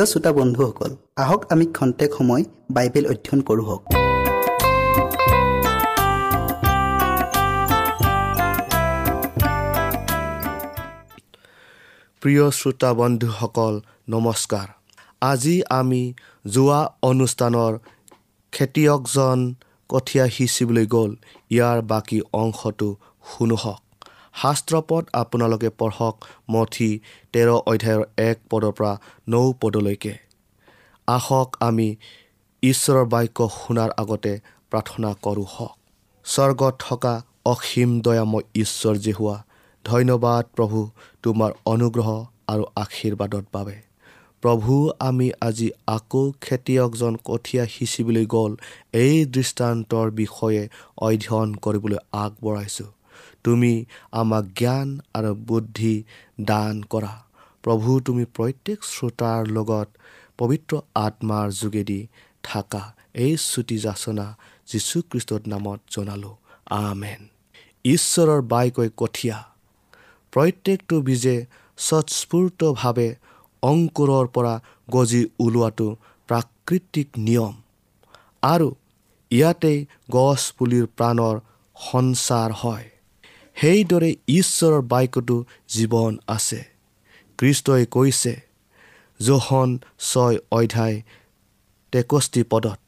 প্ৰিয় শ্ৰোতা বন্ধুসকল আহক আমি খন্তেক সময় বাইবেল অধ্যয়ন কৰোঁ প্ৰিয় শ্ৰোতা বন্ধুসকল নমস্কাৰ। আজি আমি যোৱা অনুষ্ঠানৰ খেতিয়কজন কঠীয়া সিঁচিবলৈ গ'ল ইয়াৰ বাকী অংশটো শুনোহক শাস্ত্ৰপদ আপোনালোকে পঢ়ক মঠি তেৰ অধ্যায়ৰ এক পদৰ পৰা নৌ পদলৈকে। আহক আমি ঈশ্বৰৰ বাক্য শুনাৰ আগতে প্ৰাৰ্থনা কৰোঁ হওক। স্বৰ্গত থকা অসীম দয়াময় ঈশ্বৰ যে হোৱা ধন্যবাদ প্ৰভু তোমাৰ অনুগ্ৰহ আৰু আশীৰ্বাদৰ বাবে। প্ৰভু আমি আজি আকৌ খেতিয়কজন কঠীয়া সিঁচিবলৈ গ'ল এই দৃষ্টান্তৰ বিষয়ে অধ্যয়ন কৰিবলৈ আগবঢ়াইছোঁ। তুমি আমাক জ্ঞান আৰু বুদ্ধি দান কৰা। প্ৰভু তুমি প্ৰত্যেক শ্ৰোতাৰ লগত পবিত্ৰ আত্মাৰ যোগেদি থাকা। এই চুটি যাচনা যীশুখ্ৰীষ্টৰ নামত জনালোঁ। আমেন। ঈশ্বৰৰ বাইকৈ কঠীয়া। প্ৰত্যেকটো বীজে স্বস্ফূৰ্তভাৱে অংকুৰৰ পৰা গজি ওলোৱাটো প্ৰাকৃতিক নিয়ম। আৰু ইয়াতেই গছ পুলিৰ প্ৰাণৰ সঞ্চাৰ হয়। সেইদৰে ঈশ্বৰৰ বাক্যটো জীৱন আছে। কৃষ্টই কৈছে জোহন ছয় অধ্যায় তেষষ্ঠি পদত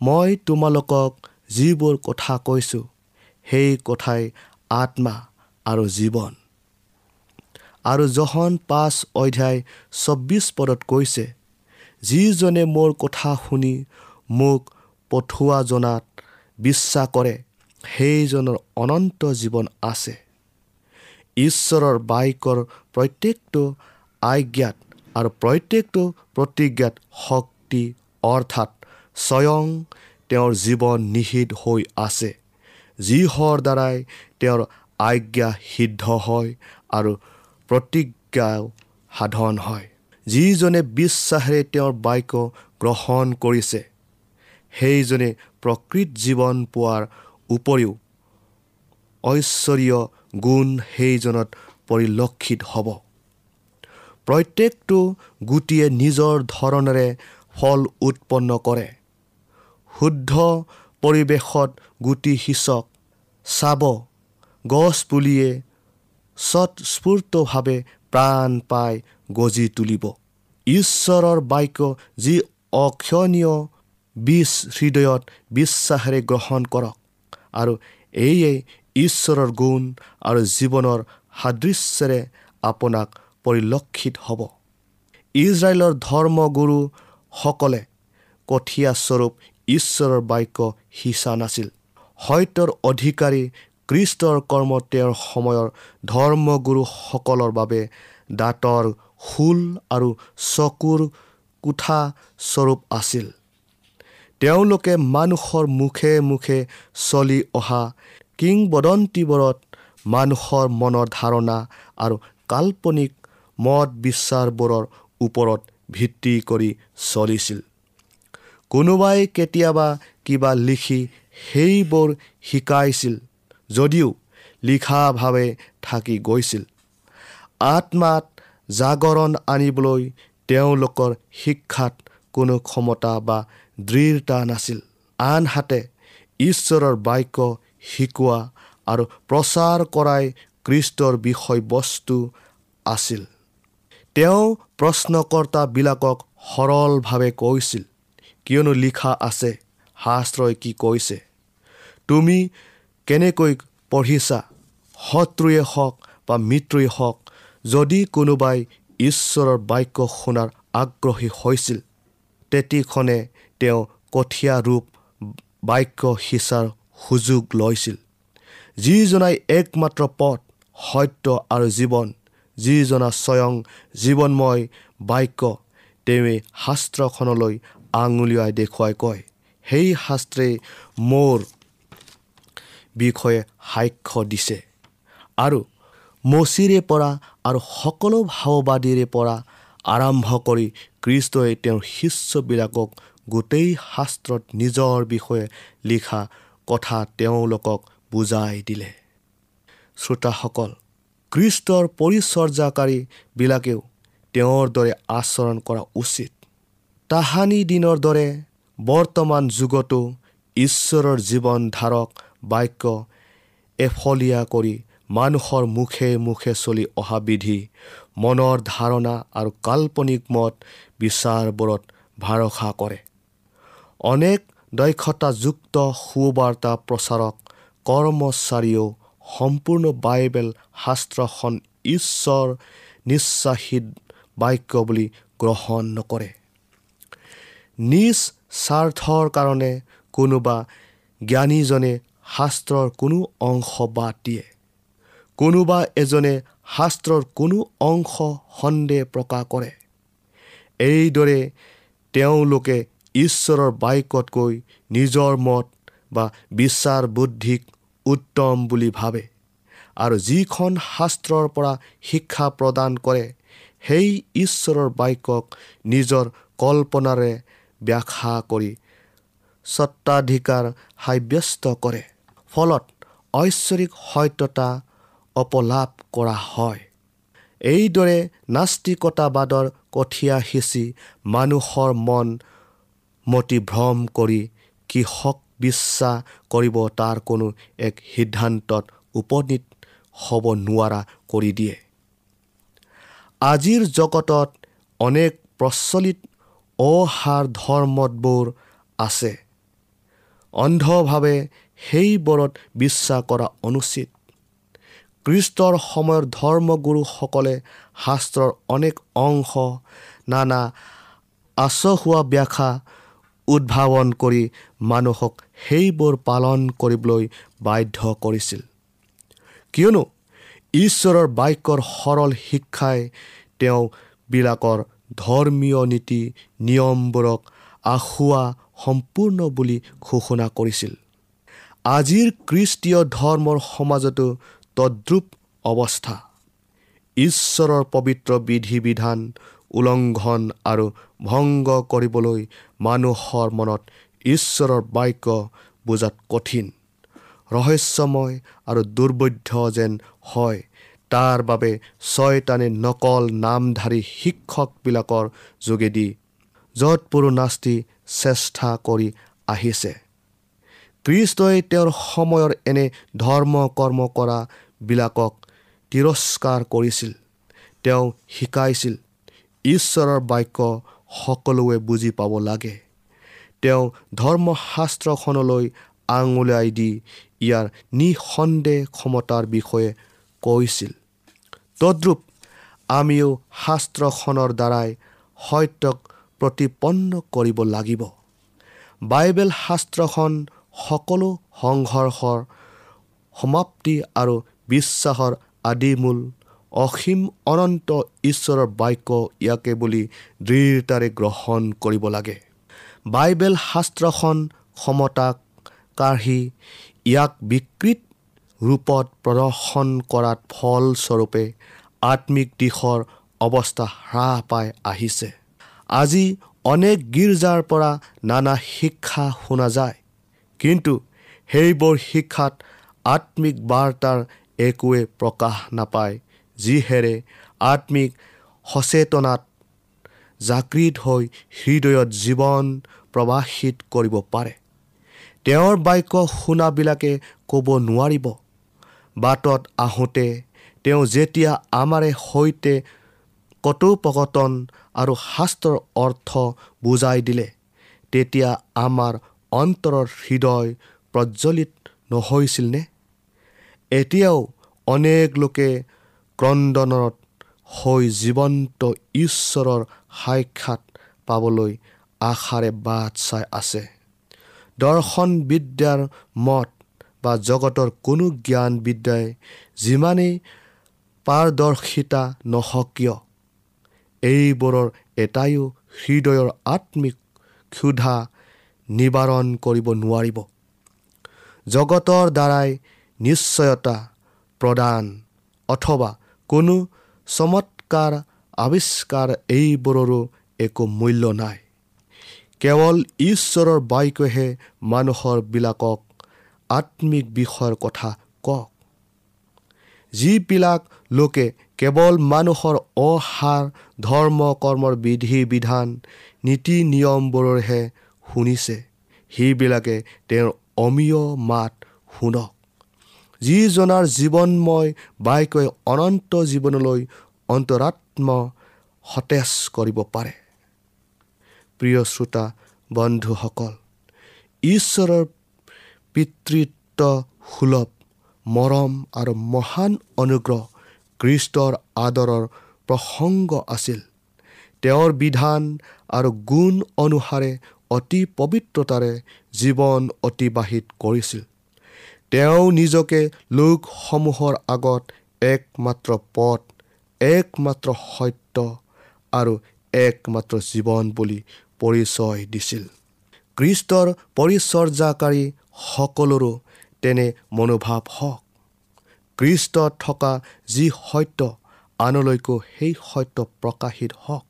মই তোমালোকক যিবোৰ কথা কৈছোঁ সেই কথাই আত্মা আৰু জীৱন। আৰু জহন পাঁচ অধ্যায় চৌব্বিছ পদত কৈছে যিজনে মোৰ কথা শুনি মোক পঠোৱা জনাত বিশ্বাস কৰে সেইজনৰ অনন্ত জীৱন আছে। ঈশ্বৰৰ বাক্যৰ প্ৰত্যেকটো আজ্ঞাত আৰু প্ৰত্যেকটো প্ৰতিজ্ঞাত শক্তি অৰ্থাৎ স্বয়ং তেওঁৰ জীৱন নিহিত হৈ আছে। যিহৰ দ্বাৰাই তেওঁৰ আজ্ঞা সিদ্ধ হয় আৰু প্ৰতিজ্ঞাও সাধন হয়। যিজনে বিশ্বাসেৰে তেওঁৰ বাক্য গ্ৰহণ কৰিছে সেইজনে প্ৰকৃত জীৱন পোৱাৰ উপৰিও ঐশ্বৰীয় গুণ সেইজনত পৰিলক্ষিত হ'ব। প্ৰত্যেকটো গুটিয়ে নিজৰ ধৰণেৰে ফল উৎপন্ন কৰে। শুদ্ধ পৰিৱেশত গুটি সিঁচক চাব গছপুলিয়ে স্বতঃস্ফূৰ্তভাৱে প্ৰাণ পাই গজি তুলিব। ঈশ্বৰৰ বাক্য যি অক্ষণীয় বীজ হৃদয়ত বিশ্বাসেৰে গ্ৰহণ কৰক। আৰু এয়ে ঈশ্বৰৰ গুণ আৰু জীৱনৰ সাদৃশ্যেৰে আপোনাক পৰিলক্ষিত হ'ব। ইজৰাইলৰ ধৰ্মগুৰুসকলে কঠীয়াস্বৰূপ ঈশ্বৰৰ বাক্য সিঁচা নাছিল। সত্যৰ অধিকাৰী কৃষ্টৰ কৰ্ম তেওঁৰ সময়ৰ ধৰ্মগুৰুসকলৰ বাবে দাঁতৰ শূল আৰু চকুৰ কোঠা স্বৰূপ আছিল। তেওঁলোকে মানুহৰ মুখে মুখে চলি অহা কিংবদন্তিবোৰত মানুহৰ মনৰ ধাৰণা আৰু কাল্পনিক মত বিশ্বাসবোৰৰ ওপৰত ভিত্তি কৰি চলিছিল। কোনোবাই কেতিয়াবা কিবা লিখি সেইবোৰ শিকাইছিল যদিও লিখাভাৱে থাকি গৈছিল। আত্মাত জাগৰণ আনিবলৈ তেওঁলোকৰ শিক্ষাত কোনো ক্ষমতা বা দৃঢ়তা নাছিল। আনহাতে ঈশ্বৰৰ বাক্য শিকোৱা আৰু প্ৰচাৰ কৰাই কৃষ্টৰ বিষয়বস্তু আছিল। তেওঁ প্ৰশ্নকৰ্তাবিলাকক সৰলভাৱে কৈছিল কিয়নো লিখা আছে শাস্ত্ৰই কি কৈছে? তুমি কেনেকৈ পঢ়িছা? শত্ৰুৱে হওক বা মিত্ৰই হওক যদি কোনোবাই ঈশ্বৰৰ বাক্য শুনাৰ আগ্ৰহী হৈছিল তেতিখনে তেওঁ কঠীয়া ৰূপ বাক্য সিঁচাৰ সুযোগ লৈছিল। যিজনাই একমাত্ৰ পথ সত্য আৰু জীৱন যিজনা স্বয়ং জীৱনময় বাক্য তেওঁৱে শাস্ত্ৰখনলৈ আঙুলিয়াই দেখুৱাই কয় সেই শাস্ত্ৰে মোৰ বিষয়ে সাক্ষ্য দিছে। আৰু মচিৰে পৰা আৰু সকলো ভাওবাদীৰে পৰা আৰম্ভ কৰি কৃষ্টই তেওঁৰ শিষ্যবিলাকক গোটেই শাস্ত্ৰত নিজৰ বিষয়ে লিখা কথা তেওঁলোকক বুজাই দিলে। শ্ৰোতাসকল কৃষ্টৰ পৰিচৰ্যাকাৰীবিলাকেও তেওঁৰ দৰে আচৰণ কৰা উচিত। তাহানি দিনৰ দৰে বৰ্তমান যুগতো ঈশ্বৰৰ জীৱন ধাৰক বাক্য এফলীয়া কৰি মানুহৰ মুখে মুখে চলি অহা বিধি মনৰ ধাৰণা আৰু কাল্পনিক মত বিচাৰবোৰত ভৰসা কৰে। অনেক দক্ষতাযুক্ত সুবাৰ্তা প্ৰচাৰক কৰ্মচাৰীয়েও সম্পূৰ্ণ বাইবেল শাস্ত্ৰখন ঈশ্বৰ নিশ্বাসিত বাক্য বুলি গ্ৰহণ নকৰে। নিজ স্বাৰ্থৰ কাৰণে কোনোবা জ্ঞানীজনে শাস্ত্ৰৰ কোনো অংশ বাদ দিয়ে। কোনোবা এজনে শাস্ত্ৰৰ কোনো অংশ সন্দেহ প্ৰকাশ কৰে। এইদৰে তেওঁলোকে ঈশ্বৰৰ বাক্যতকৈ নিজৰ মত বা বিচাৰ বুদ্ধিক উত্তম বুলি ভাবে। আৰু যিখন শাস্ত্ৰৰ পৰা শিক্ষা প্ৰদান কৰে সেই ঈশ্বৰৰ বাক্যক নিজৰ কল্পনাৰে ব্যাখ্যা কৰি স্বত্বাধিকাৰ সাব্যস্ত কৰে। ফলত ঐশ্বৰিক সত্যতা অপলাপ কৰা হয়। এইদৰে নাস্তিকতাবাদৰ কঠীয়া সিঁচি মানুহৰ মন মতিভ্ৰম কৰি কৃষক বিশ্বাস কৰিব তাৰ কোনো এক সিদ্ধান্তত উপনীত হ'ব নোৱাৰা কৰি দিয়ে। আজিৰ জগতত অনেক প্ৰচলিত অসাৰ ধৰ্মবোৰ আছে। অন্ধভাৱে সেইবোৰত বিশ্বাস কৰা অনুচিত। কৃষ্টৰ সময়ৰ ধৰ্মগুৰুসকলে শাস্ত্ৰৰ অনেক অংশ নানা আচহুৱা ব্যাখ্যা উদ্ভাৱন কৰি মানুহক সেইবোৰ পালন কৰিবলৈ বাধ্য কৰিছিল। কিয়নো ঈশ্বৰৰ বাক্যৰ সৰল শিক্ষাই তেওঁবিলাকৰ ধৰ্মীয় নীতি নিয়মবোৰক আখুৱা সম্পূৰ্ণ বুলি ঘোষণা কৰিছিল। আজিৰ খ্ৰীষ্টীয় ধৰ্মৰ সমাজতো তদ্ৰুপ অৱস্থা। ঈশ্বৰৰ পবিত্ৰ বিধি বিধান উলংঘন আৰু ভংগ কৰিবলৈ মানুহৰ মনত ঈশ্বৰৰ বাক্য বুজাত কঠিন। ৰহস্যময় আৰু দুৰ্বৈধ্য যেন হয় তাৰ বাবে ছয়তানে নকল নামধাৰী শিক্ষকবিলাকৰ যোগেদি যৎপুৰো নাস্তি চেষ্টা কৰি আহিছে। খ্ৰীষ্টই তেওঁৰ সময়ৰ এনে ধৰ্ম কৰ্ম কৰাবিলাকক তিৰস্কাৰ কৰিছিল। তেওঁ শিকাইছিল ঈশ্বৰৰ বাক্য সকলোৱে বুজি পাব লাগে। তেওঁ ধৰ্মশাস্ত্ৰখনলৈ আঙুলিয়াই দি ইয়াৰ নিসন্দেহ ক্ষমতাৰ বিষয়ে কৈছিল। তদ্ৰূপ আমিও শাস্ত্ৰখনৰ দ্বাৰাই সত্যক প্ৰতিপন্ন কৰিব লাগিব। বাইবেল শাস্ত্ৰখন সকলো সংঘৰ্ষৰ সমাপ্তি আৰু বিশ্বাসৰ আদিমূল অসীম অনন্ত ঈশ্বৰৰ বাক্য ইয়াকে বুলি দৃঢ়তাৰে গ্ৰহণ কৰিব লাগে। বাইবেল শাস্ত্ৰখন ক্ষমতাক কাঢ়ি ইয়াক বিকৃত ৰূপত প্ৰদৰ্শন কৰাত ফলস্বৰূপে আত্মিক দিশৰ অৱস্থা হ্ৰাস পাই আহিছে। আজি অনেক গীৰ্জাৰ পৰা নানা শিক্ষা শুনা যায় কিন্তু সেইবোৰ শিক্ষাত আত্মিক বাৰ্তাৰ একোৱে প্ৰকাশ নাপায়। যিহেৰে আত্মিক সচেতনাত জাগৃত হৈ হৃদয়ত জীৱন প্ৰবাসিত কৰিব পাৰে। তেওঁৰ বাক্য শুনাবিলাকে ক'ব নোৱাৰিব। বাটত আহোঁতে তেওঁ যেতিয়া আমাৰে সৈতে কটোপকটন আৰু শাস্ত্ৰৰ অৰ্থ বুজাই দিলে তেতিয়া আমাৰ অন্তৰৰ হৃদয় প্ৰজ্বলিত নহৈছিলনে এতিয়াও অনেক লোকে ক্ৰদনত হৈ জীৱন্ত ঈশ্বৰৰ সাক্ষাৎ পাবলৈ আশাৰে বাট চাই আছে। দৰ্শন বিদ্যাৰ মত বা জগতৰ কোনো জ্ঞান বিদ্যাই যিমানেই পাৰদৰ্শিতা নহওক কিয় এইবোৰৰ এটাইও হৃদয়ৰ আত্মিক ক্ষুধা নিবাৰণ কৰিব নোৱাৰিব। জগতৰ দ্বাৰাই নিশ্চয়তা প্ৰদান অথবা কোনো চমৎকাৰ আৱিষ্কাৰ এইবোৰৰো একো মূল্য নাই। কেৱল ঈশ্বৰৰ বাক্যহে মানুহৰবিলাকক আত্মিক বিষয়ৰ কথা কওক। যিবিলাক লোকে কেৱল মানুহৰ অসাৰ ধৰ্ম কৰ্মৰ বিধি বিধান নীতি নিয়মবোৰৰহে শুনিছে সেইবিলাকে তেওঁৰ অমীয় মাত শুনক। যিজনাৰ জীৱনময় বাক্যই অনন্ত জীৱনলৈ অন্তৰাত্ম সতেজ কৰিব পাৰে। প্ৰিয় শ্ৰোতা বন্ধুসকল ঈশ্বৰৰ পিতৃত্ব সুলভ মৰম আৰু মহান অনুগ্ৰহ কৃষ্টৰ আদৰৰ প্ৰসংগ আছিল। তেওঁৰ বিধান আৰু গুণ অনুসাৰে অতি পবিত্ৰতাৰে জীৱন অতিবাহিত কৰিছিল। তেওঁ নিজকে লোকসমূহৰ আগত একমাত্ৰ পথ একমাত্ৰ সত্য আৰু একমাত্ৰ জীৱন বুলি পৰিচয় দিছিল। কৃষ্টৰ পৰিচৰ্যাকাৰী সকলোৰো তেনে মনোভাৱ হওক। কৃষ্টত থকা যি সত্য আনলৈকো সেই সত্য প্ৰকাশিত হওক।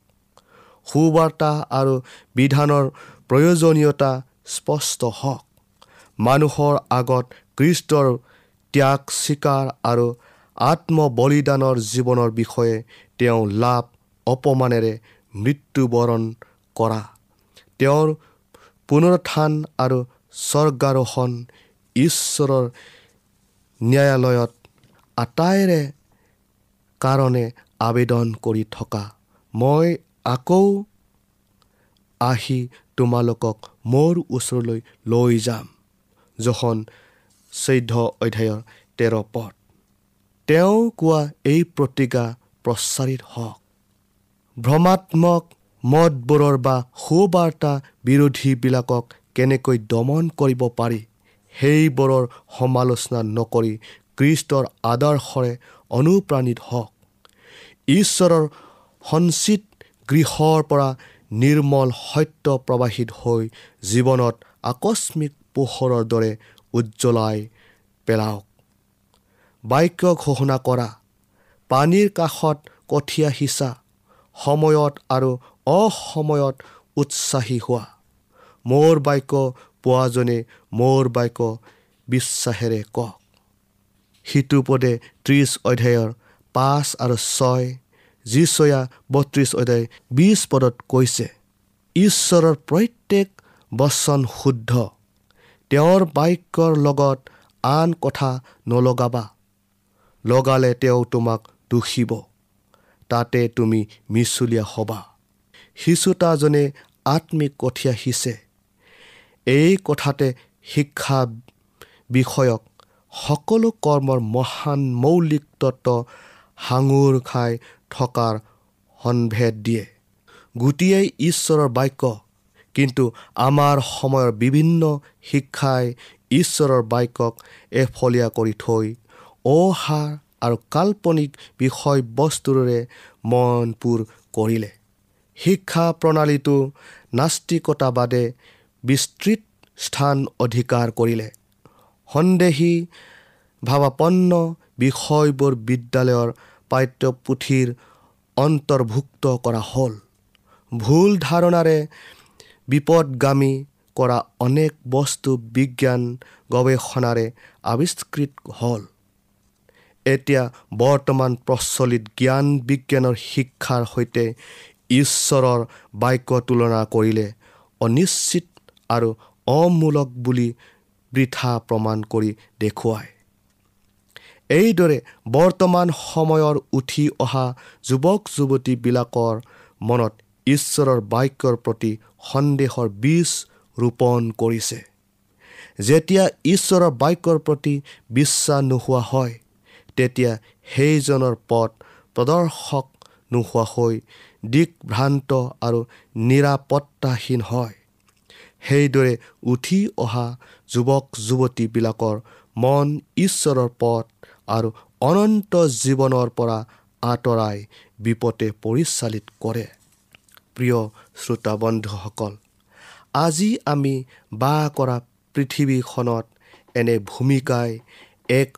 সুবাৰ্তা আৰু বিধানৰ প্ৰয়োজনীয়তা স্পষ্ট হওক। মানুহৰ আগত কৃষ্টৰ ত্যাগ স্বীকাৰ আৰু আত্মবলিদানৰ জীৱনৰ বিষয়ে তেওঁ লাভ অপমানেৰে মৃত্যুবৰণ কৰা। তেওঁৰ পুনৰুত্থান আৰু স্বৰ্গাৰোহণ ঈশ্বৰৰ ন্যায়ালয়ত আটাইৰে কাৰণে আবেদন কৰি থকা। মই আকৌ আহি তোমালোকক মোৰ ওচৰলৈ লৈ যাম। জখন চৈধ্য অধ্যায়ৰ তেৰ পদ। তেওঁ কোৱা এই প্ৰতিজ্ঞা প্ৰচাৰিত হওক। ভ্ৰমাত্মক মতবোৰৰ বা সুবাৰ্তা বিৰোধীবিলাকক কেনেকৈ দমন কৰিব পাৰি সেইবোৰৰ সমালোচনা নকৰি কৃষ্টৰ আদৰ্শৰে অনুপ্ৰাণিত হওক। ঈশ্বৰৰ সঞ্চিত গৃহৰ পৰা নিৰ্মল সত্য প্ৰৱাহিত হৈ জীৱনত আকস্মিক পোহৰৰ দৰে উজ্জ্বলাই পেলাওক। বাক্য ঘোষণা কৰা পানীৰ কাষত কঠীয়া সিঁচা সময়ত আৰু অসময়ত উৎসাহী হোৱা। মোৰ বাক্য পোৱাজনে মোৰ বাক্য বিশ্বাসেৰে কওক। সিটো পদে ত্ৰিছ অধ্যায়ৰ পাঁচ আৰু ছয় যিচয়া বত্ৰিছ অধ্যায় বিছ পদত কৈছে ঈশ্বৰৰ প্ৰত্যেক বচন শুদ্ধ। তেওঁৰ বাক্যৰ লগত আন কথা নলগাবা। লগালে তেওঁ তোমাক দুখিব তাতে তুমি মিছলীয়া হ'বা। শিশুতাজনে আত্মিক কঠীয়া সিঁচে এই কথাতে শিক্ষা বিষয়ক সকলো কৰ্মৰ মহান মৌলিক তত্ত্ব সাঙুৰ খাই থকাৰ সন্ভেদ দিয়ে। গোটেই ঈশ্বৰৰ বাক্য কিন্তু আমাৰ সময়ৰ বিভিন্ন শিক্ষাই ঈশ্বৰৰ বাক্যক এফলীয়া কৰি থৈ অসাৰ আৰু কাল্পনিক বিষয়বস্তুৰে মনপুৰ কৰিলে। শিক্ষা প্ৰণালীটো নাস্তিকতাবাদে বিস্তৃত স্থান অধিকাৰ কৰিলে। সন্দেহী ভাৱাপন্ন বিষয়বোৰ বিদ্যালয়ৰ পাঠ্যপুথিৰ অন্তৰ্ভুক্ত কৰা হ'ল। ভুল ধাৰণাৰে বিপদগামী কৰা অনেক বস্তু বিজ্ঞান গৱেষণাৰে আৱিষ্কৃত হ'ল। এতিয়া বৰ্তমান প্ৰচলিত জ্ঞান বিজ্ঞানৰ শিক্ষাৰ সৈতে ঈশ্বৰৰ বাক্য তুলনা কৰিলে অনিশ্চিত আৰু অমূলক বুলি বৃথা প্ৰমাণ কৰি দেখুৱায়। এইদৰে বৰ্তমান সময়ৰ উঠি অহা যুৱক যুৱতীবিলাকৰ মনত ঈশ্বৰৰ বাক্যৰ প্ৰতি সন্দেহৰ বীজ ৰোপণ কৰিছে। যেতিয়া ঈশ্বৰৰ বাক্যৰ প্ৰতি বিশ্বাস নোহোৱা হয় তেতিয়া সেইজনৰ পথ প্ৰদৰ্শক নোহোৱা হৈ দিগভ্ৰান্ত আৰু নিৰাপত্তাহীন হয়। সেইদৰে উঠি অহা যুৱক যুৱতীবিলাকৰ মন ঈশ্বৰৰ পথ আৰু অনন্ত জীৱনৰ পৰা আঁতৰাই বিপদে পৰিচালিত কৰে। প্ৰিয় শ্ৰোতা বন্ধুসকল আজি আমি বাস কৰা পৃথিৱীখনত এনে ভূমিকাই এক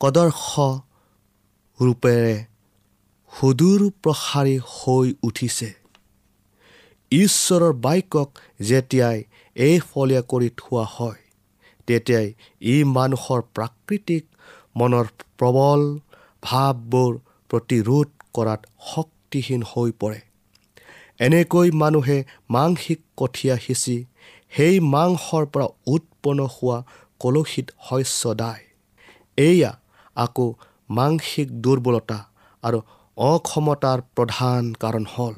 কদৰ্শ ৰূপেৰে সুদূৰ প্ৰসাৰী হৈ উঠিছে। ঈশ্বৰৰ বাক্যক যেতিয়াই এই ফলীয়া কৰি থোৱা হয় তেতিয়াই ই মানুহৰ প্ৰাকৃতিক মনৰ প্ৰবল ভাৱবোৰ প্ৰতিৰোধ কৰাত শক্তিহীন হৈ পৰে। এনেকৈ মানুহে মাংসিক কঠীয়া সিঁচি সেই মাংসৰ পৰা উৎপন্ন হোৱা কলসিত শস্য দায়। এয়া আকৌ মাংসিক দুৰ্বলতা আৰু অক্ষমতাৰ প্ৰধান কাৰণ হ'ল।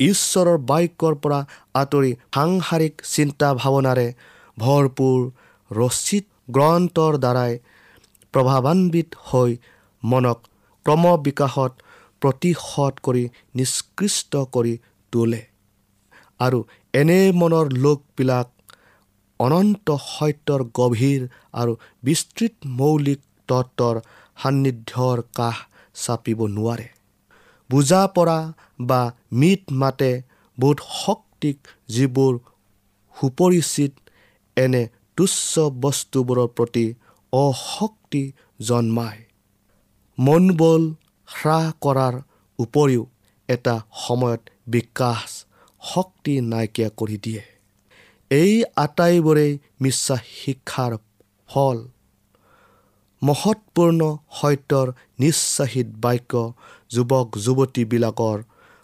ঈশ্বৰৰ বাক্যৰ পৰা আঁতৰি সাংসাৰিক চিন্তা ভাৱনাৰে ভৰপূৰ ৰচিত গ্ৰন্থৰ দ্বাৰাই প্ৰভাৱান্বিত হৈ মনক ক্ৰমবিকাশত প্ৰতিশোধ কৰি নিষ্কৃষ্ট কৰি তোলে। আৰু এনে মনৰ লোকবিলাক অনন্ত সত্যৰ গভীৰ আৰু বিস্তৃত মৌলিক তত্ত্বৰ সান্নিধ্যৰ কাষ চাপিব নোৱাৰে। বুজা পৰা বা মিট মাতে বোধ শক্তিক যিবোৰ সুপৰিচিত এনে তুচ্ছ বস্তুবোৰৰ প্ৰতি অশক্তি জন্মায়। মনবল হ্ৰাস কৰাৰ উপৰিও এটা সময়ত বিকাশ শক্তি নাইকিয়া কৰি দিয়ে। এই আটাইবোৰেই মিছা শিক্ষাৰ ফল। মহৎপূৰ্ণ সত্যৰ নিশ্চাহিত বাক্য যুৱক যুৱতীবিলাকৰ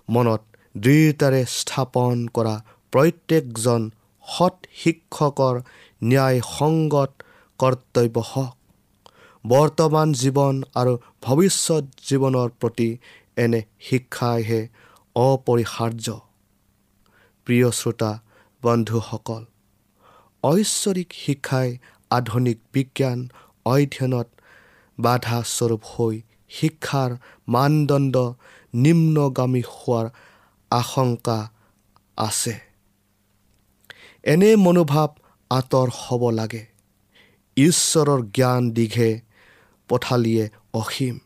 মনত দৃঢ়তাৰে স্থাপন কৰা প্ৰত্যেকজন সৎ শিক্ষকৰ ন্যায়সংগত কৰ্তব্য হওক বৰ্তমান জীৱন আৰু ভৱিষ্যত জীৱনৰ প্ৰতি এনে শিক্ষাইহে অপৰিহাৰ্য। প্ৰিয় শ্ৰোতা বন্ধুসকল ঐশ্বৰিক শিক্ষাই আধুনিক বিজ্ঞান অধ্যয়নত বাধাস্বৰূপ হৈ শিক্ষাৰ মানদণ্ড নিম্নগামী হোৱাৰ আশংকা আছে। এনে মনোভাৱ আঁতৰ হ'ব লাগে। ঈশ্বৰৰ জ্ঞান দিঘে পথালিয়ে অসীম।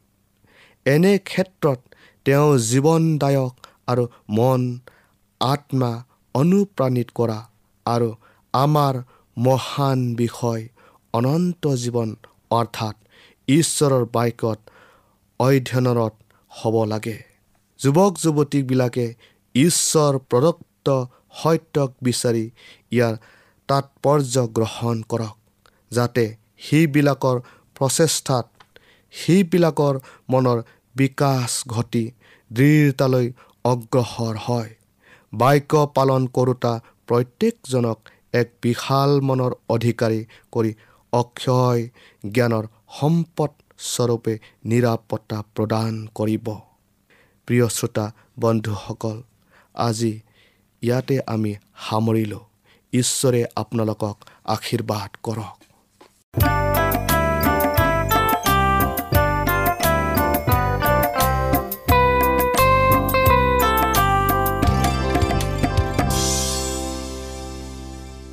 এনে ক্ষেত্ৰত তেওঁ জীৱনদায়ক আৰু মন আত্মা অনুপ্ৰাণিত কৰা আৰু আমাৰ মহান বিষয় অনন্ত জীৱন অৰ্থাৎ ঈশ্বৰৰ বাক্যত অধ্যয়নৰত হ'ব লাগে। যুৱক যুৱতীবিলাকে ঈশ্বৰ প্ৰদত্ত সত্যক বিচাৰি ইয়াৰ তাৎপৰ্য গ্ৰহণ কৰক যাতে সেইবিলাকৰ প্ৰচেষ্টাত সেইবিলাকৰ মনৰ বিকাশ ঘটি দৃঢ়তালৈ অগ্ৰসৰ হয়। বাক্য পালন কৰোঁতা প্ৰত্যেকজনক এক বিশাল মনৰ অধিকাৰী কৰি অক্ষয় জ্ঞানৰ সম্পদ স্বৰূপে নিৰাপত্তা প্ৰদান কৰিব। প্ৰিয় শ্ৰোতা বন্ধুসকল আজি ইয়াতে আমি সামৰিলোঁ। ঈশ্বৰে আপোনালোকক আশীৰ্বাদ কৰক।